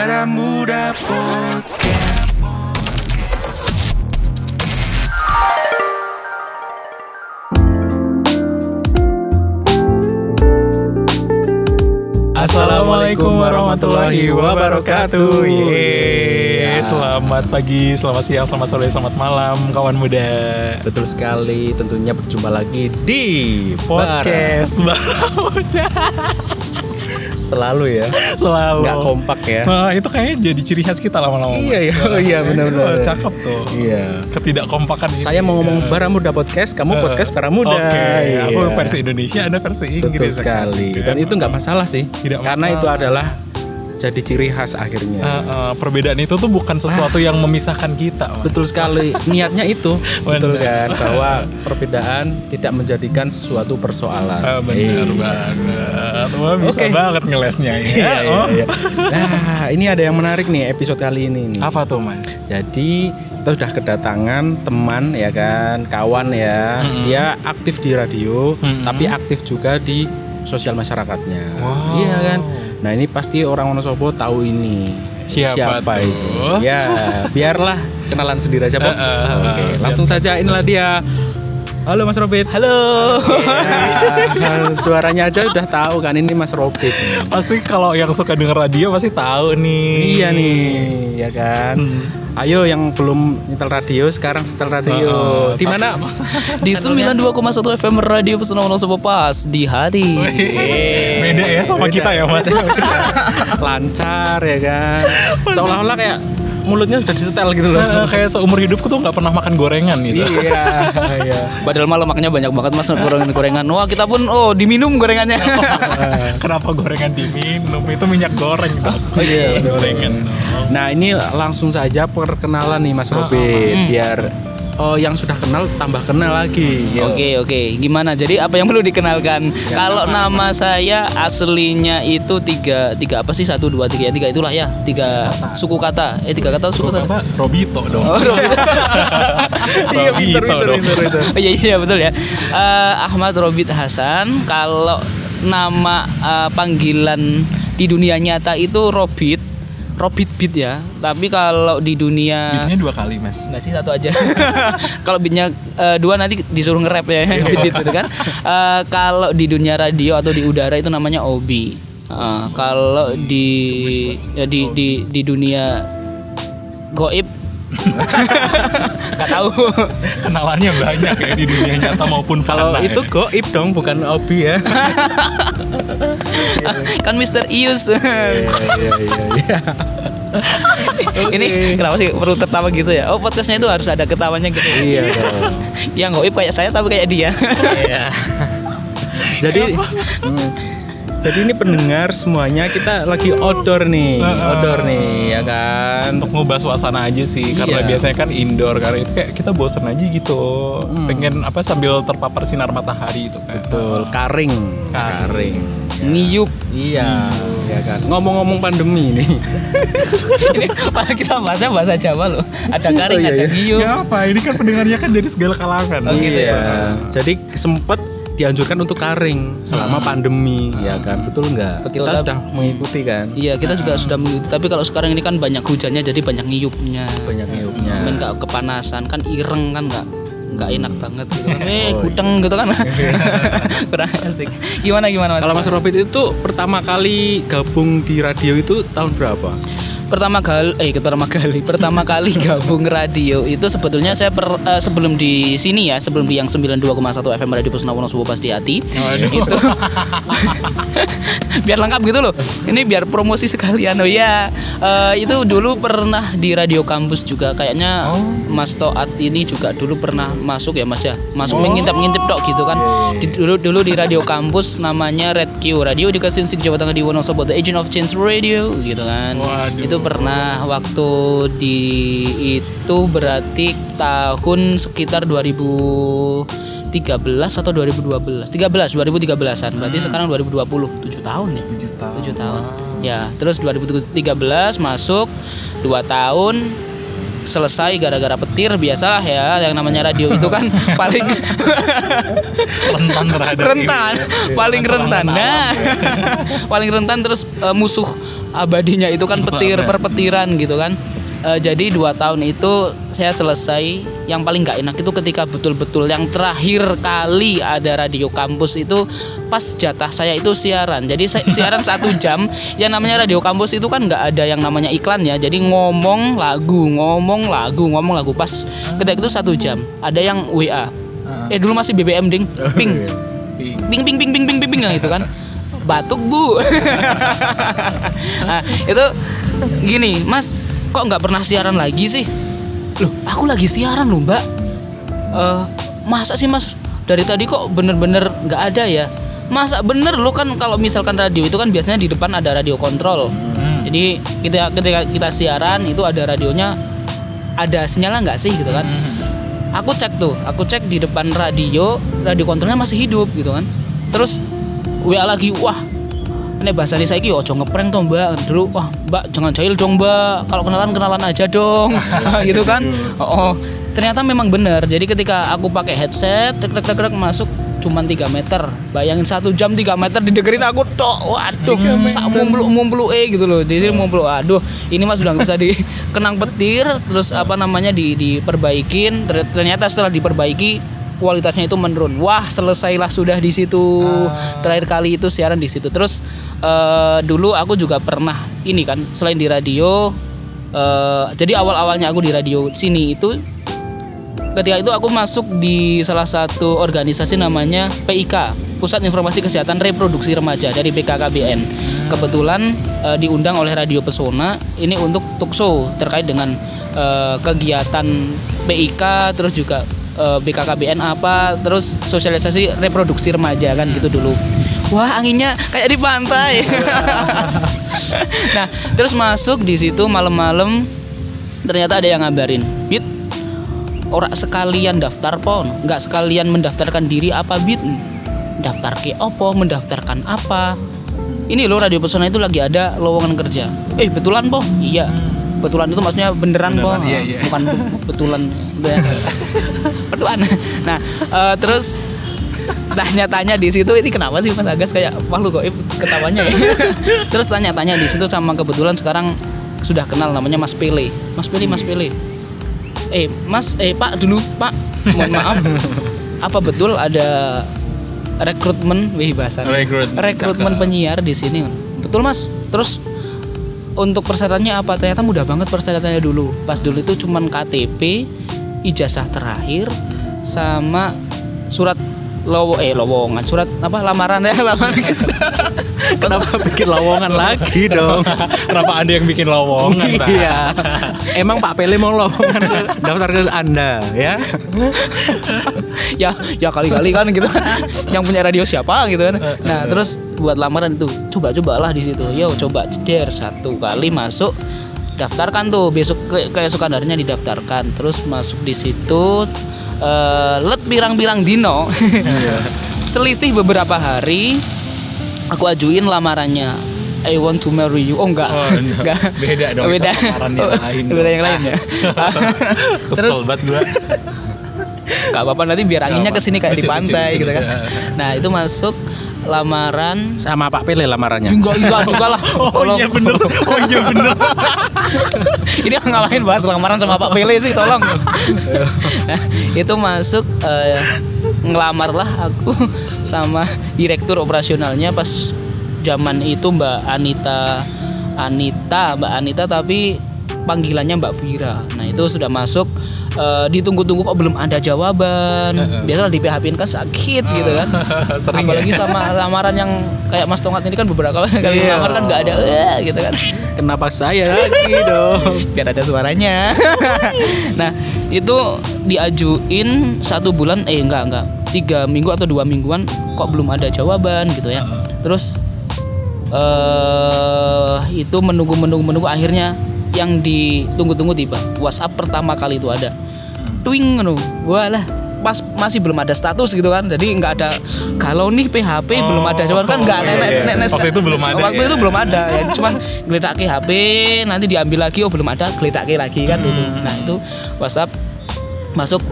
Baramuda Podcast. Assalamualaikum warahmatullahi wabarakatuh. Yeay. Selamat pagi, selamat siang, selamat sore, selamat malam kawan muda. Betul sekali, tentunya berjumpa lagi di Podcast Bara Muda. Selalu ya, Selalu. nggak kompak ya. Nah, itu kayaknya jadi ciri khas kita lama-lama. Iya, iya, oh iya, benar-benar. Oh, cakep tuh. Iya. Ketidakkompakan ini. Saya mau ngomong Baramuda Podcast, kamu podcast Baramuda. Oke, Iya. aku versi Indonesia, Anda versi Inggris. Betul sekali. Dan itu nggak masalah sih, Tidak karena masalah. itu adalah jadi ciri khas akhirnya. Uh, uh, perbedaan itu tuh bukan sesuatu yang memisahkan kita. Mas. Betul sekali, niatnya itu betul kan bahwa perbedaan tidak menjadikan suatu persoalan. Ah, benar banget. Wah, bisa Oke. banget ngelesnya ya. Iya, iya, Oh. iya. Nah, ini ada yang menarik nih episode kali ini nih. Apa tuh, Mas? Jadi kita sudah kedatangan teman ya kan, kawan ya. Dia aktif di radio, Mm-mm. tapi aktif juga di sosial masyarakatnya. Wow. Iya kan. Nah ini pasti orang Wonosobo tahu ini. Siapa tuh? itu? Ya, biarlah kenalan sendiri aja, Bob. Eh, eh, Oke, eh, langsung saja inilah dia. Halo Mas Robit. Halo. Ya, suaranya aja udah tahu kan ini Mas Robit. Pasti kalau yang suka denger radio pasti tahu nih. Iya nih, ya kan. Ayo yang belum nyetel radio sekarang setel radio. Oh, Di mana? Di 92,1 FM Radio Pesona Wonosobo Pas di hari. Beda ya sama kita ya, Mas. Lancar ya kan. Seolah-olah kayak mulutnya sudah disetel gitu loh. Kayak seumur hidupku tuh nggak pernah makan gorengan gitu. iya, iya. Padahal malah makanya banyak banget mas gorengan-gorengan. Wah kita pun oh diminum gorengannya. Kenapa gorengan diminum? Itu minyak goreng. Oh iya, gorengan. Nah, ini langsung saja perkenalan nih Mas Robit biar oh yang sudah kenal tambah kenal lagi. Oke oke. Gimana? Jadi apa yang perlu dikenalkan? Kalau nama saya aslinya itu tiga tiga apa sih satu dua tiga ya tiga itulah ya tiga suku kata. Eh tiga kata Suku suku kata. kata Robito dong. Oh, Robito. Iya, pinter, Robito pinter, pinter. Oh, iya iya betul ya. Eh, Ahmad Robit Hasan. Kalau nama eh, panggilan di dunia nyata itu Robit, Robit Beat ya. Tapi kalau di dunia Beatnya dua kali, Mas. Enggak sih satu aja. kalau beatnya eh, dua nanti disuruh nge-rap ya beat beat gitu kan. Eh, kalau di dunia radio atau di udara itu namanya Obi. Eh, kalau di ya di di di dunia goib nggak tahu. Kenalannya banyak ya di dunia nyata maupun Kalau fana itu ya. goib dong, bukan obi ya. kan Mister Ius. iya, iya, iya. Ini kenapa sih perlu tertawa gitu ya? Oh podcastnya itu harus ada ketawanya gitu. Iya dong. Yang goib kayak saya tapi kayak dia. Jadi Hmm. Jadi ini pendengar semuanya kita lagi outdoor nih, outdoor nih ya kan. untuk ngubah suasana aja sih karena Iya. biasanya kan indoor karena itu kayak kita bosan aja gitu pengen apa sambil terpapar sinar matahari itu kan Betul, karing, karing. Ngiyup. Iya, ya kan. Ngomong-ngomong pandemi nih. Ini padahal kita bahasa bahasa Jawa loh. Ada garing, Oh, iya, ada iya. ngiyup. ya apa ini kan pendengarnya kan dari segala kalangan Oh, gitu iya. Jadi sempet dianjurkan untuk karing selama pandemi, ya kan? Betul nggak? Kita sudah mengikuti kan? Iya kita juga sudah mengikuti. Tapi kalau sekarang ini kan banyak hujannya jadi banyak ngiyupnya. Banyak niupnya. Kan nggak kepanasan kan ireng kan nggak nggak enak banget gitu kan. Eh gudeng gitu kan. Kurang asik. Gimana gimana mas? Kalau Mas Robit itu pertama kali gabung di radio itu tahun berapa? Pertama kali eh pertama kali pertama kali gabung radio itu sebetulnya saya per- eh, sebelum di sini ya sebelum di yang 92,1 FM Radio Pesona Wonosobo pas di hati itu. Biar lengkap gitu loh. Ini biar promosi sekalian. Oh ya Eh, itu dulu pernah di radio kampus juga. Kayaknya Mas Toat ini juga dulu pernah masuk ya Mas ya? Masuk mengintip ngintip dok gitu kan. Di- dulu dulu di radio kampus namanya Red Q Radio di Kasinsik Jawa Tengah di Wonosobo The Agent of Change Radio gitu kan. Waduh. itu pernah waktu di itu berarti tahun sekitar 2013 atau 2012 13 2013an berarti sekarang 2020 7 tahun ya? 7 tahun. 7 tahun. Ya terus 2013 masuk 2 tahun selesai gara-gara petir biasalah ya yang namanya radio itu kan paling rentan terhadap rentan ini. paling rentan nah paling rentan terus eh, musuh abadinya itu kan petir Bersama. perpetiran gitu kan. Eh, jadi dua tahun itu saya selesai. Yang paling nggak enak itu ketika betul-betul yang terakhir kali ada radio kampus itu pas jatah saya itu siaran. Jadi siaran satu jam. Yang namanya radio kampus itu kan nggak ada yang namanya iklan ya. Jadi ngomong lagu, ngomong lagu, ngomong lagu. Pas ketika itu satu jam. Ada yang WA. Eh dulu masih BBM ding, ping, ping ping ping ping ping ping ping gitu kan batuk bu. Nah, itu gini mas kok nggak pernah siaran lagi sih? Loh aku lagi siaran loh mbak. Eh masa sih mas? Dari tadi kok bener-bener nggak ada ya? Masa bener lo kan kalau misalkan radio itu kan biasanya di depan ada radio kontrol. Jadi kita ketika kita siaran itu ada radionya ada sinyalnya nggak sih gitu kan? Aku cek tuh aku cek di depan radio radio kontrolnya masih hidup gitu kan? Terus WA lagi wah ini bahasa saya ki ojo ngeprank toh mbak. Dulu wah mbak jangan jahil dong mbak. Kalau kenalan kenalan aja dong. Gitu kan? Oh, oh. ternyata memang benar. Jadi ketika aku pakai headset tek tek tek tek, masuk cuman 3 meter. Bayangin satu jam 3 meter didengerin aku tok. Waduh sak mumplu mumplu eh gitu loh. Jadi mumplu aduh ini mah sudah bisa dikenang petir terus apa namanya di diperbaikin. Ter- ternyata setelah diperbaiki kualitasnya itu menurun. Wah selesailah sudah di situ. Terakhir kali itu siaran di situ. Terus eh, dulu aku juga pernah ini kan selain di radio eh, jadi awal awalnya aku di radio sini itu ketika itu aku masuk di salah satu organisasi namanya PIK Pusat Informasi Kesehatan Reproduksi Remaja dari BKKBN kebetulan eh, diundang oleh Radio Pesona ini untuk talkshow terkait dengan eh, kegiatan PIK terus juga eh, BKKBN apa terus sosialisasi reproduksi remaja kan gitu dulu wah anginnya kayak di pantai nah terus masuk di situ malam-malam ternyata ada yang ngabarin Bit Orang sekalian daftar pon, nggak sekalian mendaftarkan diri apa bit? Daftar ke opo, mendaftarkan apa? Ini loh radio pesona itu lagi ada lowongan kerja. Eh betulan po? Iya. Betulan itu maksudnya beneran, po, Beneran, iya, iya. bukan be- betulan. Betulan. Nah eh, terus tanya-tanya di situ ini kenapa sih Mas Agas kayak malu kok ketawanya ya. terus tanya-tanya di situ sama kebetulan sekarang sudah kenal namanya Mas Pele. Mas Pele, Mas Pele. Eh mas eh pak dulu pak. Mohon maaf. Apa betul ada rekrutmen wih bahasa. Rekrut- rekrutmen cakep. penyiar di sini? Betul mas. Terus untuk persyaratannya apa? Ternyata mudah banget persyaratannya dulu. Pas dulu itu cuman KTP ijazah terakhir sama surat lowo eh lowongan surat apa lamaran ya lamaran Kenapa bikin lowongan lagi dong? Kenapa anda yang bikin lowongan? Pak? iya. Emang Pak Pele mau lowongan daftar ke Anda ya? ya ya kali-kali kan gitu kan yang punya radio siapa gitu kan nah terus buat lamaran itu coba cobalah di situ yo coba ceder satu kali masuk daftarkan tuh besok ke keesokan harinya didaftarkan terus masuk di situ eh, let pirang-pirang dino selisih beberapa hari aku ajuin lamarannya I want to marry you. Oh enggak. Oh, enggak. enggak. Beda dong, Beda. lamaran yang lain Beda yang lain ya. Terus banget gua. Gak apa-apa nanti biar anginnya Nggak ke sini kayak di pantai lucu, gitu lucu, kan. lucu. Nah itu masuk lamaran. Sama Pak Pele lamarannya. Enggak enggak juga lah. Oh Tolong. iya bener. Oh iya bener. Ini ngapain bahas lamaran sama Pak Pele sih tolong. itu masuk eh, ngelamar lah aku sama direktur operasionalnya pas zaman itu Mbak Anita Anita Mbak Anita tapi panggilannya Mbak Vira. Nah itu sudah masuk eh, ditunggu-tunggu kok belum ada jawaban. Biasalah di PHP kan sakit gitu kan. Sering Apalagi ya. sama lamaran yang kayak Mas Tongat ini kan beberapa kali Iya. lamar kan nggak ada eh, gitu kan. Kenapa saya lagi dong? biar ada suaranya. nah itu diajuin satu bulan, eh enggak enggak tiga minggu atau dua mingguan kok belum ada jawaban gitu ya. Terus eh itu menunggu menunggu menunggu akhirnya yang ditunggu-tunggu tiba. WhatsApp pertama kali itu ada. Twing ngono. Walah pas masih belum ada status gitu kan jadi nggak ada kalau nih PHP belum ada jawaban kan nggak ada iya, iya. nek- nek- Waktu itu belum ada waktu ya. itu belum ada ya cuman geletak ke HP nanti diambil lagi oh belum ada geletak ke lagi kan dulu Hmm. nah itu WhatsApp masuk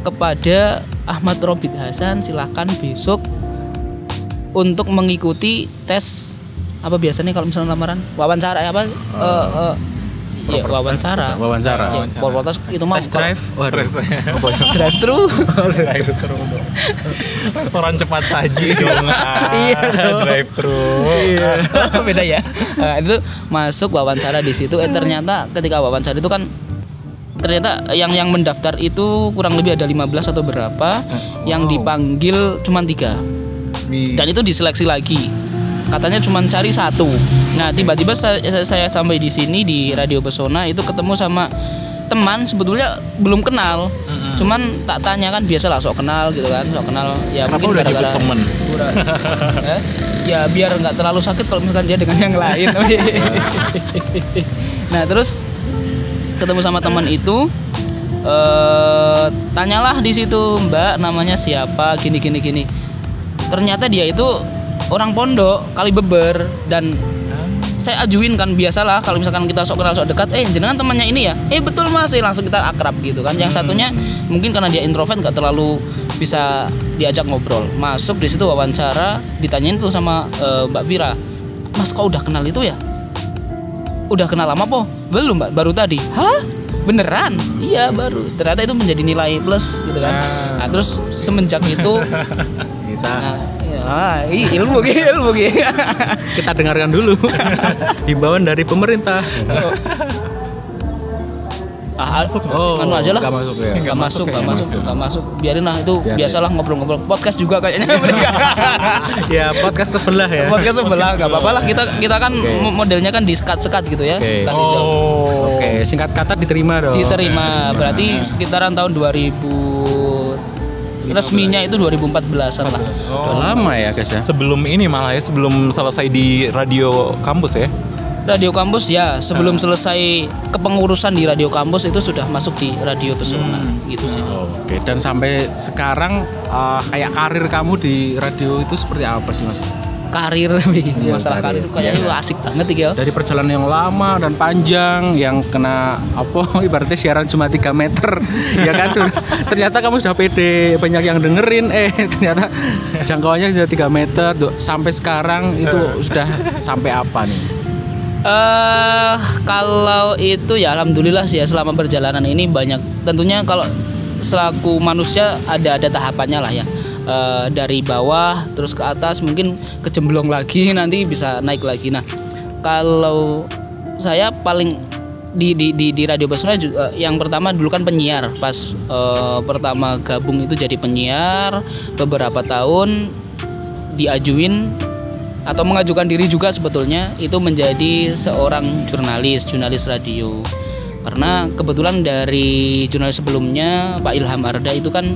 kepada Ahmad Robit Hasan silahkan besok untuk mengikuti tes apa biasanya kalau misalnya lamaran wawancara apa eh, eh, iya wawancara. Wawancara. Ya, propertas itu mah Test drive. Waduh. drive. Thru. Restoran cepat saji dong. iya. Drive thru. beda ya. Nah, itu masuk wawancara di situ. Eh ternyata ketika wawancara itu kan ternyata yang yang mendaftar itu kurang lebih ada 15 atau berapa yang dipanggil cuma tiga. Dan itu diseleksi lagi. Katanya cuma cari satu nah tiba-tiba saya, saya sampai di sini di radio pesona itu ketemu sama teman sebetulnya belum kenal. Cuman tak tanya kan biasa lah sok kenal gitu kan sok kenal. Ya Kenapa mungkin udah gara-gara temen? Eh? ya biar nggak terlalu sakit kalau misalkan dia dengan yang lain. Nah terus ketemu sama teman itu eh tanyalah di situ mbak namanya siapa? Gini gini gini. Ternyata dia itu orang pondok kali beber dan saya ajuin kan biasalah kalau misalkan kita sok kenal sok dekat eh jenengan temannya ini ya? Eh betul mas. Eh, langsung kita akrab gitu kan. Yang satunya mungkin karena dia introvert nggak terlalu bisa diajak ngobrol. Masuk di situ wawancara ditanyain tuh sama eh, mbak Vira mas kau udah kenal itu ya? Udah kenal lama po? Belum mbak baru tadi. Hah? Beneran? Iya baru. Ternyata itu menjadi nilai plus gitu kan. Nah, terus semenjak itu Kita nah, ya, ih, ilmu gitu ilmu gitu kita dengarkan dulu himbauan dari pemerintah. ah, Oh, anu aja lah nggak masuk ya. Gak masuk, gak masuk, gak masuk. Biarin lah itu Biarin. biasalah ngobrol-ngobrol. Podcast juga kayaknya ya podcast sebelah ya. Podcast sebelah gak apa-apa lah. Kita kita kan mo- modelnya kan di sekat-sekat gitu ya. Oke. Sekat hijau. Oh. Oke, singkat kata diterima dong. Diterima. Berarti sekitaran tahun 2000 resminya itu 2014-an lah. Udah lama ya guys ya. Sebelum ini malah ya sebelum selesai di radio kampus ya. Radio kampus ya, sebelum selesai kepengurusan di radio kampus itu sudah masuk di radio pesona gitu sih. Oke, dan sampai sekarang eh, kayak karir kamu di radio itu seperti apa sih mas? Karir masalah karir, karir. itu kayaknya Iya. asik banget ya. Dari perjalanan yang lama dan panjang yang kena apa ibaratnya siaran cuma 3 meter ya kan ternyata kamu sudah pede banyak yang dengerin eh ternyata jangkauannya sudah 3 meter sampai sekarang itu sudah sampai apa nih Eh kalau itu ya alhamdulillah sih ya selama perjalanan ini banyak tentunya kalau selaku manusia ada ada tahapannya lah ya. Eh, dari bawah terus ke atas mungkin kecemplung lagi nanti bisa naik lagi. Nah, kalau saya paling di di di, di radio Pesona juga yang pertama dulu kan penyiar pas eh, pertama gabung itu jadi penyiar beberapa tahun diajuin atau mengajukan diri juga sebetulnya itu menjadi seorang jurnalis jurnalis radio karena kebetulan dari jurnalis sebelumnya Pak Ilham Arda itu kan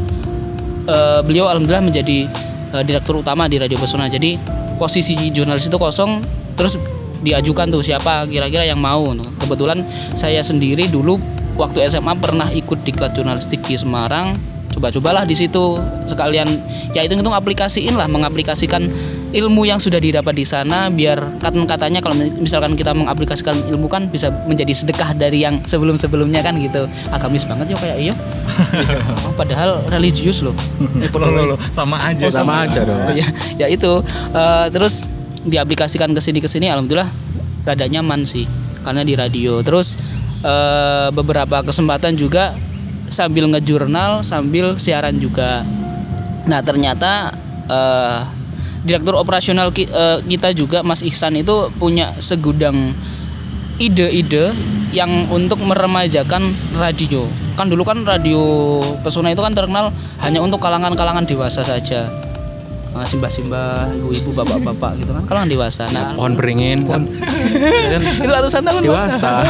eh, beliau alhamdulillah menjadi eh, direktur utama di Radio Pesona. Jadi posisi jurnalis itu kosong terus diajukan tuh siapa kira-kira yang mau. Kebetulan saya sendiri dulu waktu SMA pernah ikut diklat jurnalistik di Semarang coba-cobalah di situ sekalian. Ya itu hitung aplikasiin lah mengaplikasikan ilmu yang sudah didapat di sana biar kata-katanya kalau misalkan kita mengaplikasikan ilmu kan bisa menjadi sedekah dari yang sebelum-sebelumnya kan gitu. Agamis banget ya kayak iya. Oh, padahal religius loh. Eh, Loh, sama aja. Oh, sama aja dong. Ya, ya itu. Eh, terus diaplikasikan ke sini ke sini alhamdulillah rada nyaman sih karena di radio. Terus eh, beberapa kesempatan juga sambil ngejurnal sambil siaran juga. Nah ternyata eh, direktur operasional ki- eh, kita juga Mas Ihsan itu punya segudang ide-ide yang untuk meremajakan radio. Kan dulu kan radio pesona itu kan terkenal hanya untuk kalangan-kalangan dewasa saja. Ah, simbah-simbah ibu-ibu bapak-bapak gitu kan. Kalangan dewasa. Nah pohon beringin kan? Ya kan? itu ratusan tahun. Dewasa.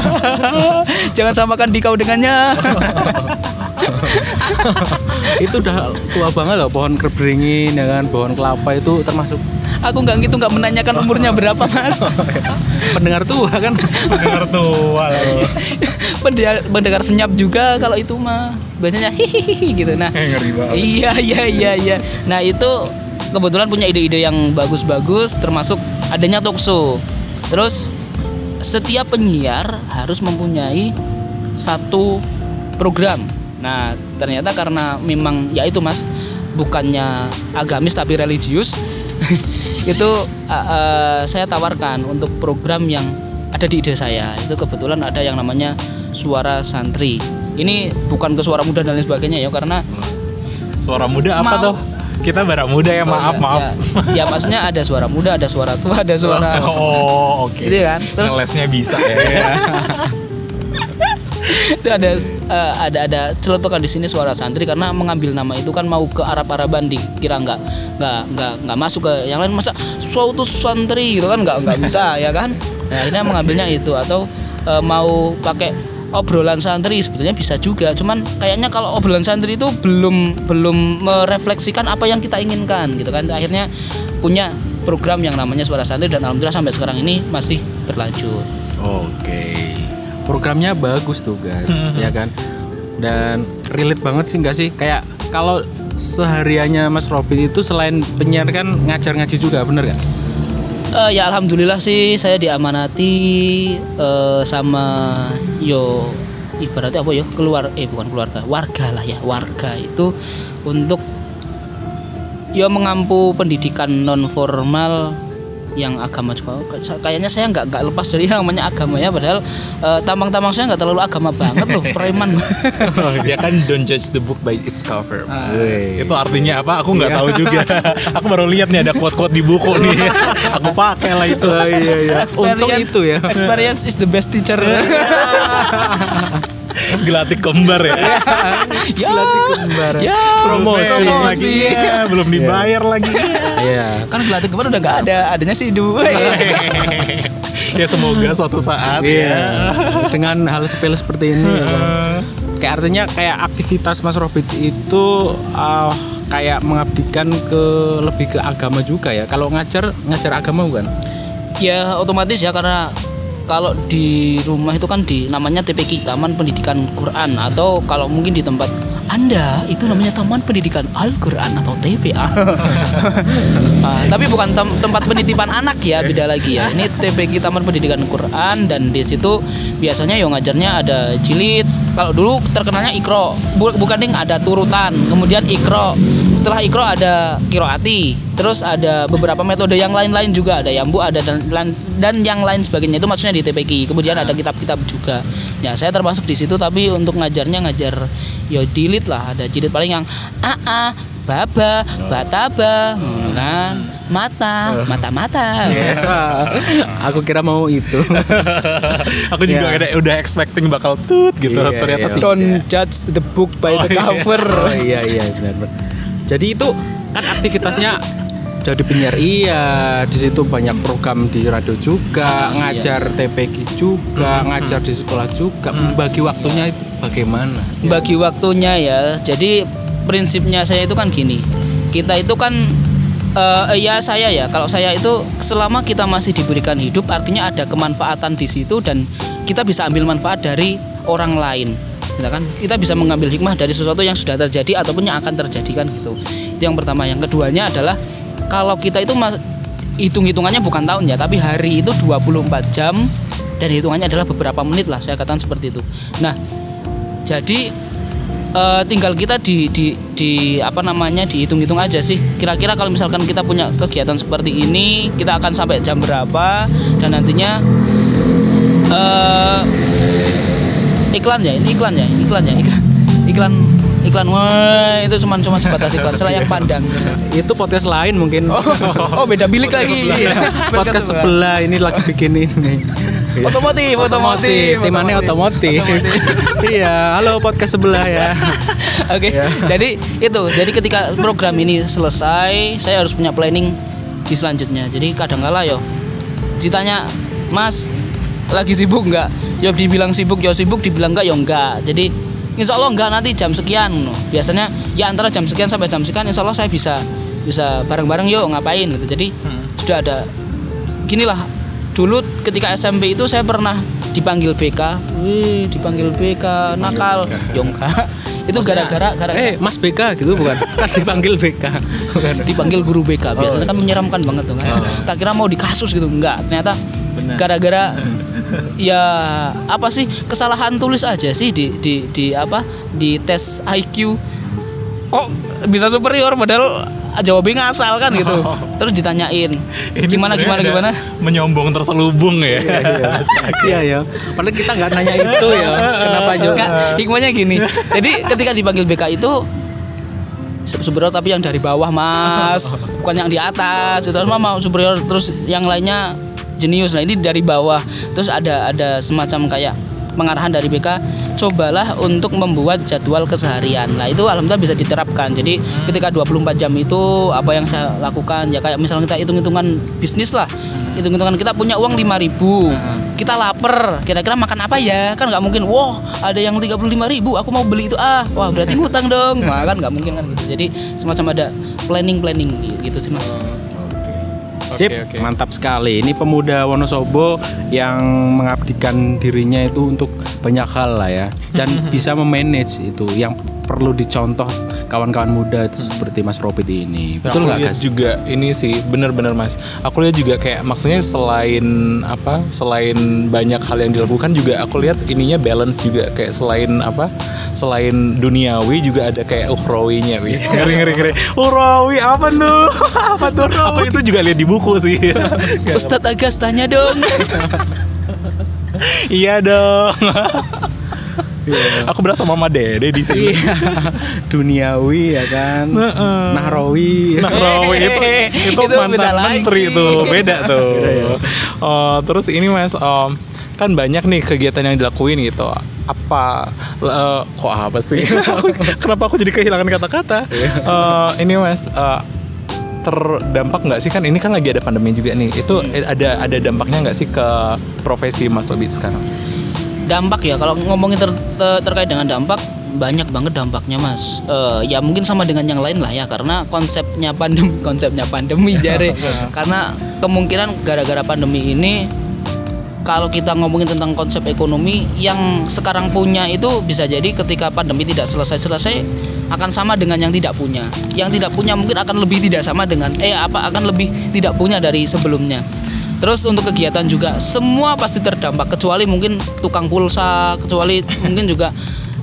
jangan samakan dikau dengannya itu udah tua banget loh pohon beringin ya kan? Pohon kelapa itu termasuk aku nggak gitu nggak menanyakan umurnya berapa mas. Pendengar tua kan? Dengar tua lagi. pendengar, pendengar senyap juga kalau itu mah. Biasanya hihihi gitu. Nah Eh, ngeri banget. iya iya iya iya. Nah itu kebetulan punya ide-ide yang bagus-bagus termasuk adanya talkshow terus setiap penyiar harus mempunyai satu program nah ternyata karena memang ya itu mas bukannya agamis tapi religius itu uh, uh, saya tawarkan untuk program yang ada di ide saya itu kebetulan ada yang namanya suara santri ini bukan ke suara muda dan lain sebagainya ya karena Suara muda apa Mau. tuh? Kita bara muda ya, maaf, ya, maaf. ya, ya maksudnya ada suara muda ada suara tua ada suara Oh, oke. Gitu kan. Terus- Ngelesnya bisa ya. itu ada eh, ada ada celotokan di sini suara santri karena mengambil nama itu kan mau ke Arab Araban dikira nggak nggak nggak nggak masuk ke yang lain. Masa suatu santri gitu kan nggak nggak bisa ya kan? Nah, akhirnya mengambilnya itu atau eh, mau pakai obrolan santri sebetulnya bisa juga. Cuman kayaknya kalau obrolan santri itu belum belum merefleksikan apa yang kita inginkan gitu kan. Akhirnya punya program yang namanya suara santri dan alhamdulillah sampai sekarang ini masih berlanjut. Oke. Programnya bagus tuh guys, ya kan. Dan relate banget sih nggak sih? Kayak kalau sehariannya Mas Robin itu selain penyiar kan ngajar ngaji juga, bener kan? Eh, ya alhamdulillah sih saya diamanati eh, sama yo ibaratnya apa yo keluar eh bukan keluarga warga lah ya warga itu untuk yo mengampu pendidikan non formal yang agama juga kayaknya saya nggak nggak lepas dari yang namanya agama ya padahal eh, tamang-tamang saya nggak terlalu agama banget loh preman Dia kan don't judge the book by its cover. Yes. Itu artinya apa? Aku nggak tahu juga. Aku baru lihat nih ada quote-quote di buku nih. Aku pakai lah itu. iya iya. Untung itu ya. experience is the best teacher Gelatik kembar ya. ya kembar. ya Promosi. Belum lagi. Iya, belum dibayar lagi. Iya. kan gelatih kemarin udah nggak ada adanya sih dua ya semoga suatu saat Iya. ya. Dengan hal sepele seperti ini ya. Kayak artinya kayak aktivitas Mas Robin itu uh, kayak mengabdikan ke lebih ke agama juga ya. Kalau ngajar ngajar agama bukan? ya otomatis ya karena kalau di rumah itu kan di namanya TPQ Taman Pendidikan Quran atau kalau mungkin di tempat anda itu namanya Taman Pendidikan Al-Quran atau TPA. Ah, tapi bukan tem- tempat penitipan anak ya, beda lagi ya. Ini TPQ Taman Pendidikan Quran dan di situ biasanya yang ngajarnya ada jilid. Kalau dulu terkenalnya ikro, Bu- bukan ding ada turutan, kemudian ikro. Setelah ikro ada kiroati, terus ada beberapa metode yang lain-lain juga ada yambu ada dan dan- dan yang lain sebagainya itu maksudnya di TPQ. Kemudian ada kitab-kitab juga. Ya saya termasuk di situ tapi untuk ngajarnya ngajar yo jilid lah ada jilid paling yang aa baba bataba hmm, kan mata mata mata Aku kira mau itu. Aku juga Ya. ada udah expecting bakal tut gitu. Iya, Ternyata iya. tidak. don't judge the book by the cover Oh iya iya benar benar. Jadi itu kan aktivitasnya jadi penyiar. Iya, di situ banyak program di radio juga, ngajar TPQ juga, ngajar di sekolah juga. Bagi waktunya itu bagaimana? bagi waktunya ya. Jadi prinsipnya saya itu kan gini. Kita itu kan eh, ya saya ya. Kalau saya itu selama kita masih diberikan hidup artinya ada kemanfaatan di situ dan kita bisa ambil manfaat dari orang lain kan kita bisa mengambil hikmah dari sesuatu yang sudah terjadi ataupun yang akan terjadi kan gitu. Itu yang pertama. Yang keduanya adalah kalau kita itu hitung-hitungannya bukan tahun ya tapi hari itu 24 jam dan hitungannya adalah beberapa menit lah saya katakan seperti itu. Nah jadi eh, tinggal kita di, di di apa namanya dihitung-hitung aja sih. Kira-kira kalau misalkan kita punya kegiatan seperti ini kita akan sampai jam berapa dan nantinya eh iklan ya ini iklan ya iklan ya iklan iklan iklan wah itu cuma cuma sebatas iklan selayang pandang Itu podcast lain mungkin. oh beda bilik lagi podcast sebelah ini lagi bikin ini. otomotif otomotif Temannya otomotif. iya, halo podcast sebelah ya. Oke, jadi itu. Jadi ketika program ini selesai, saya harus punya planning di selanjutnya. Jadi kadang-kala yo ditanya, "Mas, lagi sibuk nggak?" Yo dibilang sibuk, yo sibuk, dibilang enggak, yo enggak. Jadi insya Allah enggak nanti jam sekian. Biasanya ya antara jam sekian sampai jam sekian, insya Allah saya bisa bisa bareng-bareng yuk ngapain gitu. Jadi sudah ada gini lah dulu ketika SMP itu saya pernah dipanggil BK wih dipanggil BK nakal yo enggak itu gara-gara gara Eh, Mas BK gitu bukan? Kan dipanggil BK. Bukan. dipanggil guru BK biasanya kan menyeramkan banget tuh kan tak kira mau dikasus gitu enggak ternyata gara-gara ya apa sih kesalahan tulis aja sih di di di apa di tes IQ kok bisa superior padahal jawabnya ngasal kan gitu terus ditanyain Ini gimana gimana gimana Menyombong terselubung ya. Iya ya. Padahal kita nggak nanya itu ya. Kenapa? Enggak, hikmahnya gini. Jadi ketika dipanggil BK itu superior tapi yang dari bawah mas, bukan yang di atas. Itu mau superior terus yang lainnya jenius. Nah ini dari bawah. Terus ada ada semacam kayak pengarahan dari BK cobalah untuk membuat jadwal keseharian. Nah itu alhamdulillah bisa diterapkan. Jadi ketika 24 jam itu apa yang saya lakukan ya kayak misalnya kita hitung-hitungan bisnis lah. Hitung-hitungan kita punya uang 5000 kita lapar. Kira-kira makan apa? Ya kan nggak mungkin. Wah ada yang 35.000 ribu aku mau beli itu. Ah wah berarti ngutang dong. Nah kan nggak mungkin kan gitu. Jadi semacam ada planning planning gitu sih mas Sip, Oke, oke. mantap sekali. Ini pemuda Wonosobo yang mengabdikan dirinya itu untuk banyak hal lah ya, dan bisa memanage itu yang perlu dicontoh kawan-kawan muda itu seperti Mas Robit ini. Nah, Betul nggak juga ini sih bener-bener mas. Aku lihat juga kayak maksudnya selain apa, selain banyak hal yang dilakukan juga aku lihat ininya balance juga kayak selain apa, selain duniawi juga ada kayak ukhrawinya wis. Ngeri ngeri ngeri. Ukhrawi apa tuh? apa tuh? Aku itu juga lihat di buku sih. Ustadz Agas tanya dong iya dong. Aku berasa mama dede di sini. Duniawi ya kan, Nahrawi. Nah, Rawi itu, itu, Itu mantan beda lagi. menteri tuh, beda tuh. Oh, terus ini Mas, om, kan banyak nih kegiatan yang dilakuin gitu. Apa eh, kok apa sih? Aku- Kenapa aku jadi kehilangan kata-kata? Eh, ini Mas, eh, terdampak nggak sih kan ini kan lagi ada pandemi juga nih. Itu ada ada dampaknya nggak sih ke profesi Mas Obit sekarang? Dampak ya kalau ngomongin ter- ter- terkait dengan dampak banyak banget dampaknya mas Eh, ya mungkin sama dengan yang lain lah ya karena konsepnya pandemi konsepnya pandemi jare karena kemungkinan gara-gara pandemi ini kalau kita ngomongin tentang konsep ekonomi yang sekarang punya itu bisa jadi ketika pandemi tidak selesai-selesai akan sama dengan yang tidak punya. Yang tidak punya mungkin akan lebih tidak sama dengan eh apa akan lebih tidak punya dari sebelumnya. Terus untuk kegiatan juga semua pasti terdampak kecuali mungkin tukang pulsa, kecuali mungkin juga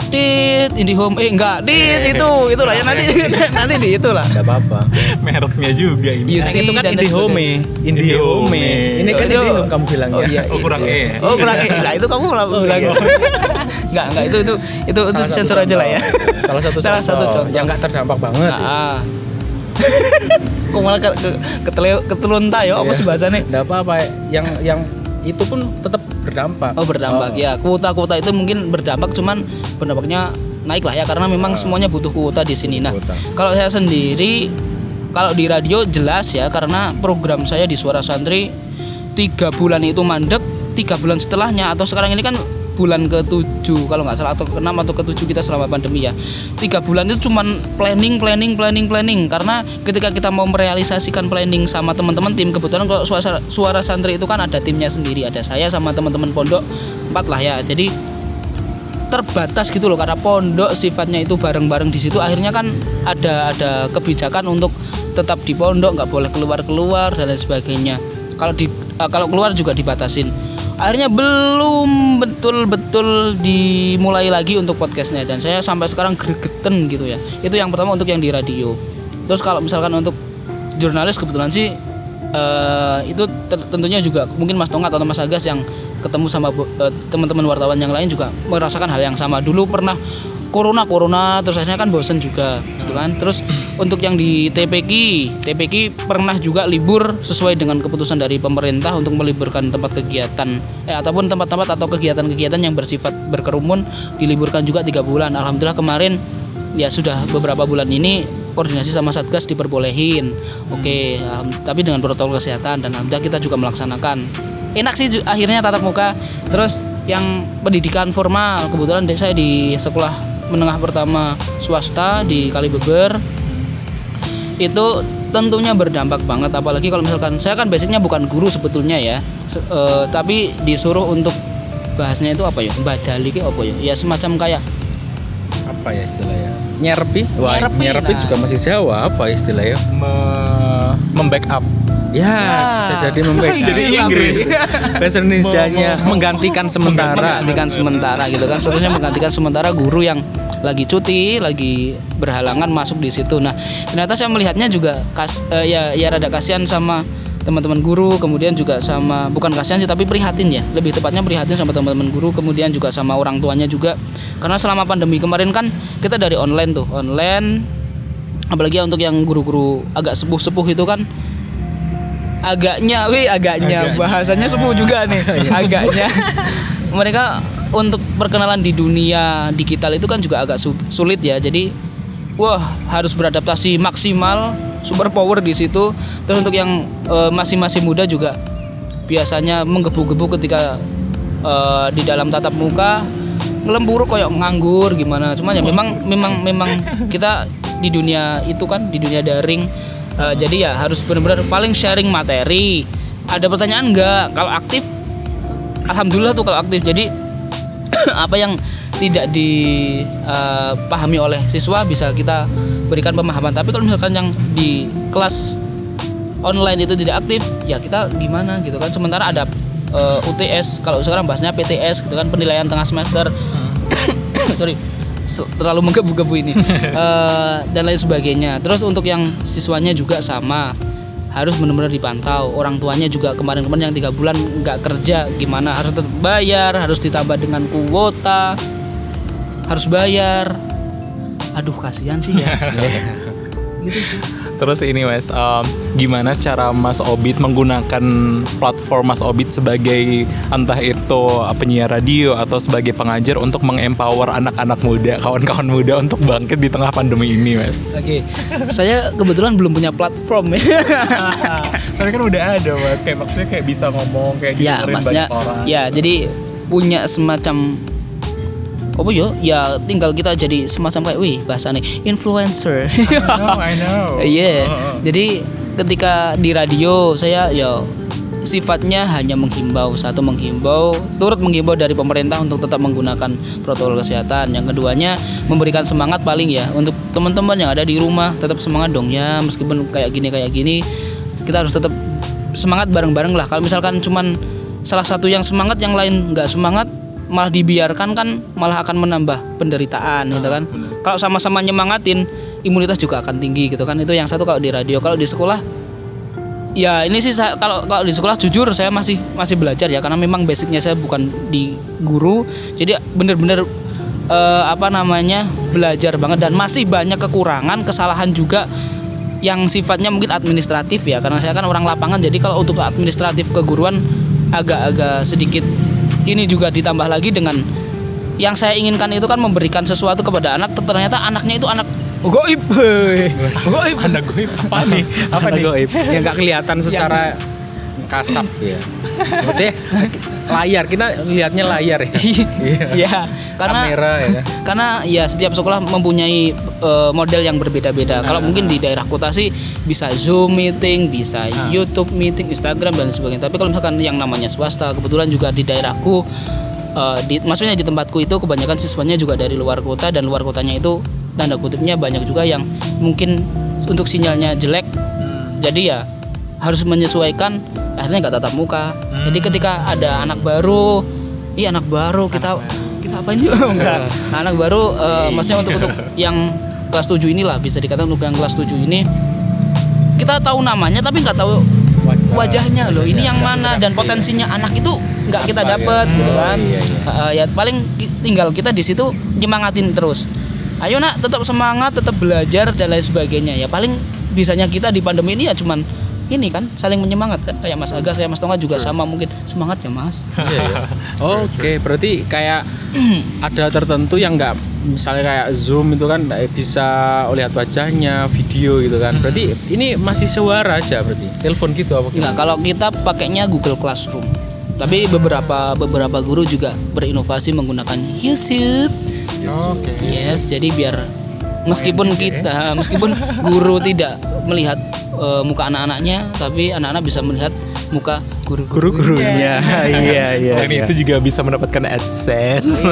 dit IndiHome eh enggak dit itu itulah ya nanti nanti di itulah Tidak apa-apa. Mereknya juga ini. You see, itu kan Indihome. Indihome. Ini kan. Indihome kamu bilang Oh ya. iya, Oh, kurang E. Oh kurang E. Nah itu kamu malah bilang. Enggak enggak itu itu itu, itu sensor aja lah ya. Salah satu Salah satu contoh. yang nggak terdampak banget. Kok malah ke ke ketele ketelunta ya apa sih bahasanya? Enggak apa-apa. Yang yang itu pun tetap berdampak. Oh berdampak ya kuota-kuota itu mungkin berdampak cuman berdampaknya naik lah ya karena memang semuanya butuh kuota di sini. Nah Kuota. kalau saya sendiri kalau di radio jelas ya karena program saya di Suara Santri tiga bulan itu mandek tiga bulan setelahnya atau sekarang ini kan bulan ke-7 kalau nggak salah atau ke-6 atau ke-7 kita selama pandemi ya. Tiga bulan itu cuman planning planning planning planning. Karena ketika kita mau merealisasikan planning sama teman-teman tim kebetulan kalau suara, suara santri itu kan ada timnya sendiri, ada saya sama teman-teman pondok empat lah ya. Jadi terbatas gitu loh karena pondok sifatnya itu bareng-bareng di situ. Akhirnya kan ada ada kebijakan untuk tetap di pondok nggak boleh keluar-keluar dan lain sebagainya. Kalau di eh, kalau keluar juga dibatasin akhirnya belum betul-betul dimulai lagi untuk podcastnya. Dan saya sampai sekarang gregeten gitu ya. Itu yang pertama untuk yang di radio. Terus kalau misalkan untuk jurnalis kebetulan sih eh, itu tentunya juga mungkin Mas Tongat atau Mas Agas yang ketemu sama eh, teman-teman wartawan yang lain juga merasakan hal yang sama. Dulu pernah corona corona terus akhirnya kan bosen juga gitu kan. Terus untuk yang di TPK TPK pernah juga libur sesuai dengan keputusan dari pemerintah untuk meliburkan tempat kegiatan eh ataupun tempat-tempat atau kegiatan-kegiatan yang bersifat berkerumun diliburkan juga tiga bulan. Alhamdulillah kemarin ya sudah beberapa bulan ini koordinasi sama satgas diperbolehin. Oke alham- tapi dengan protokol kesehatan dan alhamdulillah kita juga melaksanakan. Enak sih akhirnya tatap muka. Terus yang pendidikan formal kebetulan saya di sekolah menengah pertama swasta di Kalibeber itu tentunya berdampak banget apalagi kalau misalkan saya kan basicnya bukan guru sebetulnya ya eh, tapi disuruh untuk bahasnya itu apa ya badali ki apa ya ya semacam kayak Apa ya istilahnya? Nyerpi? Wah, Nyerpi, nyerpi nah. juga masih Jawa. Apa istilahnya? Me- membackup Ya, bisa jadi mempegang. Jadi Inggris. Bahasa Indonesia-nya. Menggantikan sementara. menggantikan sementara gitu kan. Seterusnya menggantikan sementara guru yang lagi cuti lagi berhalangan masuk di situ. Nah ternyata saya melihatnya juga kas eh, ya ya rada kasihan sama teman-teman guru kemudian juga sama bukan kasihan sih tapi prihatin ya. Lebih tepatnya prihatin sama teman-teman guru kemudian juga sama orang tuanya juga. Karena selama pandemi kemarin kan kita dari online tuh online. Apalagi untuk yang guru-guru agak sepuh-sepuh itu kan agaknya, wih agaknya, bahasanya sepuh juga nih, agaknya. Mereka untuk perkenalan di dunia digital itu kan juga agak su- sulit ya. Jadi, wah harus beradaptasi maksimal, super power di situ. Terus untuk yang eh, masih-masih muda juga biasanya menggebu-gebu ketika eh, di dalam tatap muka ngelembur kayak nganggur gimana. Cuman ya memang memang memang kita di dunia itu kan di dunia daring Eh, jadi ya harus benar-benar paling sharing materi. Ada pertanyaan enggak? Kalau aktif alhamdulillah tuh kalau aktif. Jadi apa yang tidak dipahami oleh siswa bisa kita berikan pemahaman. Tapi kalau misalkan yang di kelas online itu tidak aktif, ya kita gimana gitu kan. Sementara ada eh, UTS, kalau sekarang bahasnya PTS gitu kan penilaian tengah semester. Sorry se- terlalu menggebu-gebu ini Eh, dan lain sebagainya. Terus untuk yang siswanya juga sama harus benar-benar dipantau. Orang tuanya juga kemarin-kemarin yang tiga bulan nggak kerja gimana harus tetap bayar, harus ditambah dengan kuota, harus bayar. Aduh kasihan sih ya. gitu sih. Terus ini Mas, em, gimana cara Mas Obit menggunakan platform Mas Obit sebagai entah itu penyiar radio atau sebagai pengajar untuk mengempower anak-anak muda, kawan-kawan muda untuk bangkit di tengah pandemi ini, Mas? Oke, saya kebetulan belum punya platform ya. Tapi kan udah ada, Mas. Kayak maksudnya kayak bisa ngomong kayak ya didengerin maksudnya banyak orang. ya jadi punya semacam apa yo? Ya tinggal kita jadi semacam kayak wih bahasa nih influencer. I know, I know. iya. Heeh. jadi ketika di radio saya ya sifatnya hanya menghimbau. Satu menghimbau turut menghimbau dari pemerintah untuk tetap menggunakan protokol kesehatan. Yang keduanya memberikan semangat paling ya untuk teman-teman yang ada di rumah tetap semangat dong. Ya meskipun kayak gini kayak gini kita harus tetap semangat bareng-bareng lah. Kalau misalkan cuman salah satu yang semangat yang lain nggak semangat malah dibiarkan kan malah akan menambah penderitaan gitu kan. kalau sama-sama nyemangatin imunitas juga akan tinggi gitu kan. Itu yang satu kalau di radio. Kalau di sekolah ya ini sih saya, kalau kalau di sekolah jujur saya masih masih belajar ya. Karena memang basicnya saya bukan di guru. Jadi bener-bener eh, apa namanya belajar banget. Dan masih banyak kekurangan kesalahan juga yang sifatnya mungkin administratif ya. Karena saya kan orang lapangan jadi kalau untuk administratif keguruan agak-agak sedikit ini juga ditambah lagi dengan yang saya inginkan itu kan memberikan sesuatu kepada anak ternyata anaknya itu anak goib goib. Anak gue apa nih? Apa Apa nih? goib. Yang nggak kelihatan secara kasap ya. Maksudnya layar kita lihatnya layar ya. ya karena Kamera ya. karena ya setiap sekolah mempunyai eh, model yang berbeda-beda. Kalau mungkin di daerah kota sih bisa Zoom meeting, bisa YouTube meeting, Instagram dan sebagainya. Tapi kalau misalkan yang namanya swasta, kebetulan juga di daerahku eh, di maksudnya di tempatku itu kebanyakan siswanya juga dari luar kota dan luar kotanya itu tanda kutipnya banyak juga yang mungkin untuk sinyalnya jelek. Jadi ya harus menyesuaikan akhirnya nggak tatap muka. Jadi ketika ada anak baru, iya anak baru kita kita apain yuk? Enggak anak baru eh, maksudnya untuk untuk yang kelas 7 inilah bisa dikatakan untuk yang kelas 7 ini kita tahu namanya tapi nggak tahu wajahnya loh. Ini yang mana dan potensinya anak itu nggak kita dapat gitu kan? Eh, ya paling tinggal kita di situ nyemangatin terus. Ayo nak tetap semangat tetap belajar dan lain sebagainya. Ya paling bisanya kita di pandemi ini ya cuman ini kan saling menyemangatkan kayak Mas Aga saya Mas Tonga juga sama mungkin semangat ya Mas Oke, berarti kayak ada tertentu yang nggak misalnya kayak Zoom itu kan nggak bisa lihat wajahnya, video gitu kan. Berarti ini masih suara aja berarti. Telepon gitu apa Enggak, kalau kita pakainya Google Classroom. Tapi beberapa beberapa guru juga berinovasi menggunakan YouTube. Oke. Yes, jadi biar meskipun kita meskipun guru tidak melihat eh, muka anak-anaknya, tapi anak-anak bisa melihat muka guru-guru. Guru-gurunya. Iya, iya. Selain iya. itu juga bisa mendapatkan AdSense.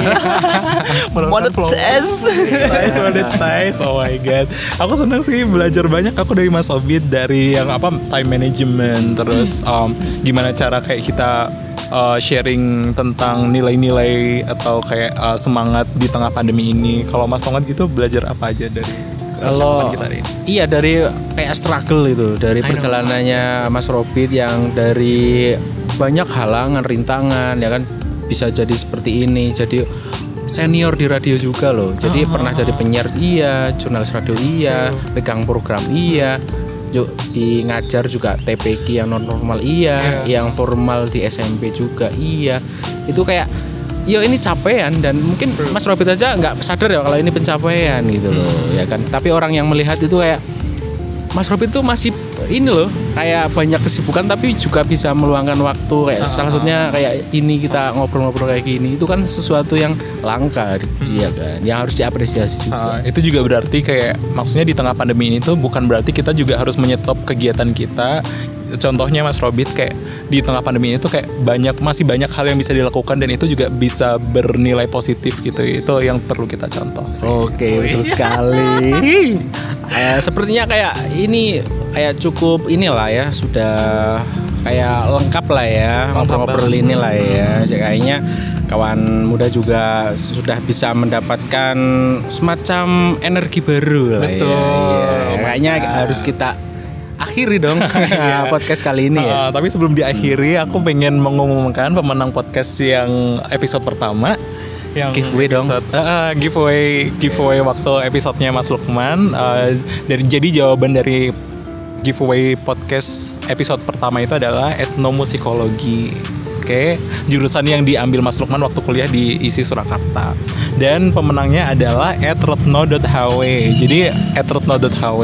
Monetize. Monetize, monetize. Oh my god. Aku senang sih belajar banyak aku dari Mas Obit dari yang apa time management terus um, gimana cara kayak kita uh, sharing tentang nilai-nilai atau kayak uh, semangat di tengah pandemi ini. Kalau Mas Tongat gitu belajar apa aja dari Kalau kita ini? iya dari kayak struggle itu dari perjalanannya Mas Robit yang dari banyak halangan rintangan ya kan bisa jadi seperti ini jadi senior di radio juga loh. Jadi pernah jadi penyiar iya jurnalis radio iya pegang program iya. Di ngajar juga TPK yang non formal iya. Yang formal di SMP juga iya. Itu kayak yo ini capaian dan mungkin Mas Robert aja nggak sadar ya kalau ini pencapaian gitu loh ya kan? Tapi orang yang melihat itu kayak Mas Robert tuh masih ini loh kayak banyak kesibukan tapi juga bisa meluangkan waktu kayak salah satunya kayak ini kita ngobrol-ngobrol kayak gini itu kan sesuatu yang langka dia kan yang harus diapresiasi juga Uh, itu juga berarti kayak maksudnya di tengah pandemi ini tuh bukan berarti kita juga harus menyetop kegiatan kita. Contohnya Mas Robit kayak di tengah pandemi ini tuh kayak banyak masih banyak hal yang bisa dilakukan dan itu juga bisa bernilai positif gitu. Itu yang perlu kita contoh. sih. Oke, betul sekali. Eh, sepertinya kayak ini kayak cukup inilah ya, sudah kayak lengkap lah ya ngobrol-ngobrol ini lah ya. Jadi Kayaknya kawan muda juga sudah bisa mendapatkan semacam energi baru lah Betul, ya. Iya, Kayaknya harus kita akhiri dong podcast kali ini ya. Uh, tapi sebelum diakhiri, aku pengen mengumumkan pemenang podcast yang episode pertama. Yang Giveaway dong. episode- uh, giveaway, giveaway waktu episodenya Mas Lukman. Uh, dari jadi jawaban dari giveaway podcast episode pertama itu adalah etnomusikologi. Oke, jurusan yang diambil Mas Lukman waktu kuliah di ISI Surakarta. Dan pemenangnya adalah @retno.hw. Jadi @retno.hw.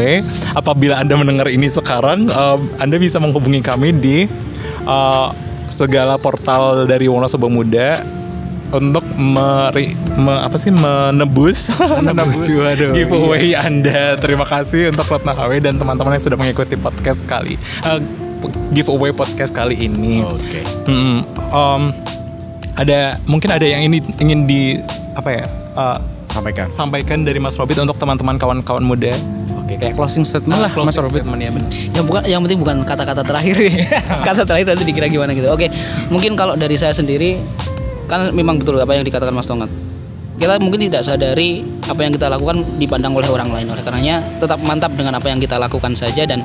Apabila Anda mendengar ini sekarang, eh, Anda bisa menghubungi kami di eh, segala portal dari Wonosobo Muda untuk meri, me- apa sih menebus menebus waduh, giveaway Anda. Terima kasih untuk Retno HW dan teman-teman yang sudah mengikuti podcast kali eh, giveaway podcast kali ini. Oke. Hmm, um, ada mungkin ada yang ini ingin di apa ya uh, Sampaikan. sampaikan dari Mas Robit untuk teman-teman kawan-kawan muda. Oke, kayak closing statement lah Mas Closing Robert. statement, ya, benar. yang bukan yang penting bukan kata-kata terakhir kata terakhir nanti dikira gimana gitu oke mungkin kalau dari saya sendiri kan memang betul apa yang dikatakan Mas Tongat kita mungkin tidak sadari apa yang kita lakukan dipandang oleh orang lain. Oleh karenanya tetap mantap dengan apa yang kita lakukan saja dan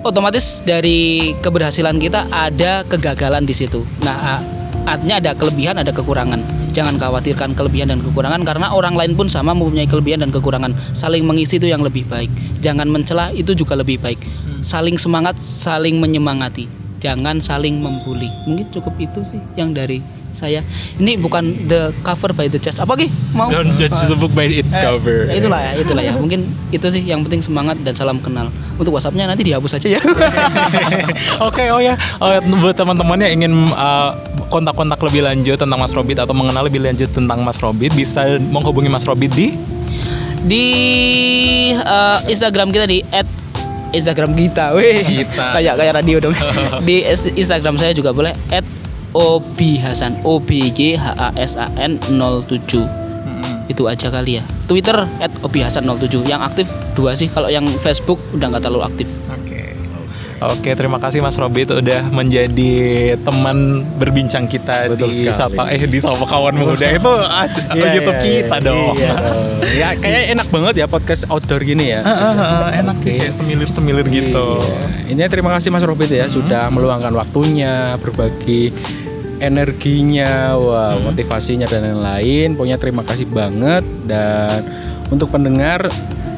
otomatis dari keberhasilan kita ada kegagalan di situ. Nah artinya ada kelebihan ada kekurangan. Jangan khawatirkan kelebihan dan kekurangan karena orang lain pun sama mempunyai kelebihan dan kekurangan. Saling mengisi itu yang lebih baik. Jangan mencela itu juga lebih baik. Saling semangat saling menyemangati. Jangan saling membuli. Mungkin cukup itu sih yang dari saya ini bukan the cover by the chest apa Ki? mau Don't judge the book by its Eh, cover. itulah ya itulah ya mungkin itu sih yang penting semangat dan salam kenal untuk WhatsAppnya nanti dihapus aja ya Oke, oh ya, oh, buat teman-teman yang ingin uh, kontak-kontak lebih lanjut tentang Mas Robit atau mengenal lebih lanjut tentang Mas Robit, bisa menghubungi Mas Robit di di eh, Instagram kita di Instagram kita, weh. Kita. kayak kayak radio dong. di Instagram saya juga boleh Obi Hasan O B G H A S A N 07 itu aja kali ya. Twitter Obi Hasan 07 yang aktif dua sih kalau yang Facebook udah nggak terlalu aktif. Oke, terima kasih Mas Robit udah menjadi teman berbincang kita Betul di sekali. sapa eh di sapa kawan muda itu Iya, YouTube iya, kita iya. dong. Iya ya kayak enak banget ya podcast outdoor gini ya. enak sih kayak semilir-semilir gitu. Iya. Ini terima kasih Mas Robit ya sudah meluangkan waktunya, berbagi energinya, wah motivasinya dan lain-lain. Pokoknya terima kasih banget dan untuk pendengar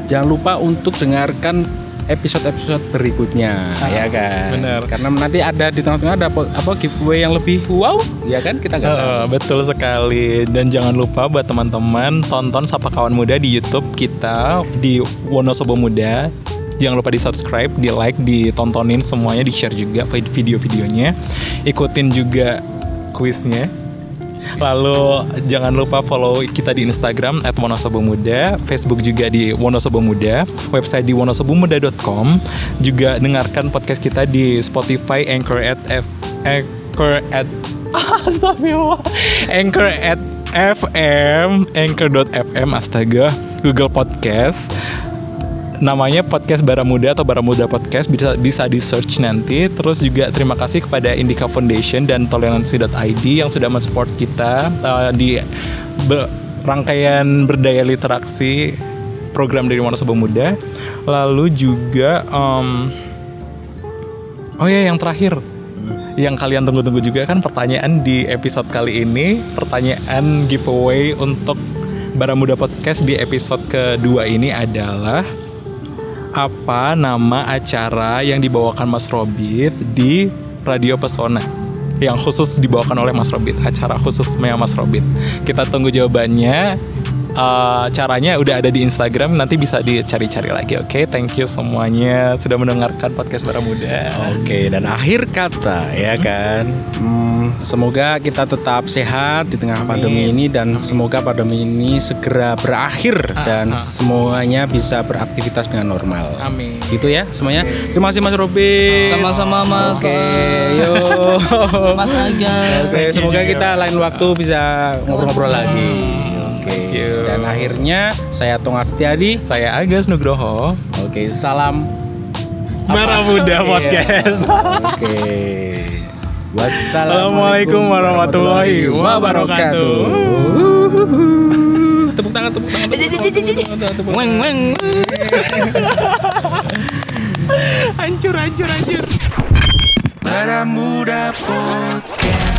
jangan lupa untuk dengarkan episode-episode berikutnya ya kan. bener. Karena nanti ada di tengah-tengah ada apa, apa giveaway yang lebih wow, ya kan kita nggak tahu. Heeh, betul sekali dan jangan lupa buat teman-teman tonton Sapa Kawan Muda di YouTube kita di Wonosobo Muda. Jangan lupa di subscribe, di like, ditontonin semuanya, di share juga vid- video-videonya. Ikutin juga kuisnya. Lalu jangan lupa follow kita di Instagram @wonosobomuda, Facebook juga di Wonosobo Muda, website di wonosobomuda.com. Juga dengarkan podcast kita di Spotify, Anchor at F, Anchor at Astagfirullah. Anchor at FM, Anchor.fm, astaga, Google Podcast namanya podcast Baramuda atau Baramuda Podcast. Bisa bisa di search nanti. Terus juga terima kasih kepada Indica Foundation dan toleransi.id yang sudah mensupport kita uh, di be- rangkaian berdaya literasi program dari Wonosobo Muda. Lalu juga um, oh ya yang terakhir. Yang kalian tunggu-tunggu juga kan pertanyaan di episode kali ini. Pertanyaan giveaway untuk Baramuda Podcast di episode kedua ini adalah apa nama acara yang dibawakan Mas Robit di Radio Pesona? Yang khusus dibawakan oleh Mas Robit acara khusus Mas Robit. Kita tunggu jawabannya Eh, caranya udah ada di Instagram nanti bisa dicari-cari lagi oke thank you semuanya sudah mendengarkan podcast Baramuda Oke, dan akhir kata ya kan. Hmm, semoga kita tetap sehat di tengah pandemi ini dan semoga pandemi ini segera berakhir dan semuanya bisa beraktivitas dengan normal. Amin. Gitu ya semuanya. Terima kasih Mas Robi. Sama-sama Mas. Oke, yuk. Mas Aga. Oke, semoga kita lain waktu bisa ngobrol-ngobrol lagi. Oke. Dan akhirnya saya Tongat Setiadi. saya Agus Nugroho Oke, salam Baramuda Podcast Oke. Assalamualaikum warahmatullahi wabarakatuh. Tepuk tangan, tepuk tangan. Tepuk tangan. Weng weng. hancur hancur hancur Baramuda Podcast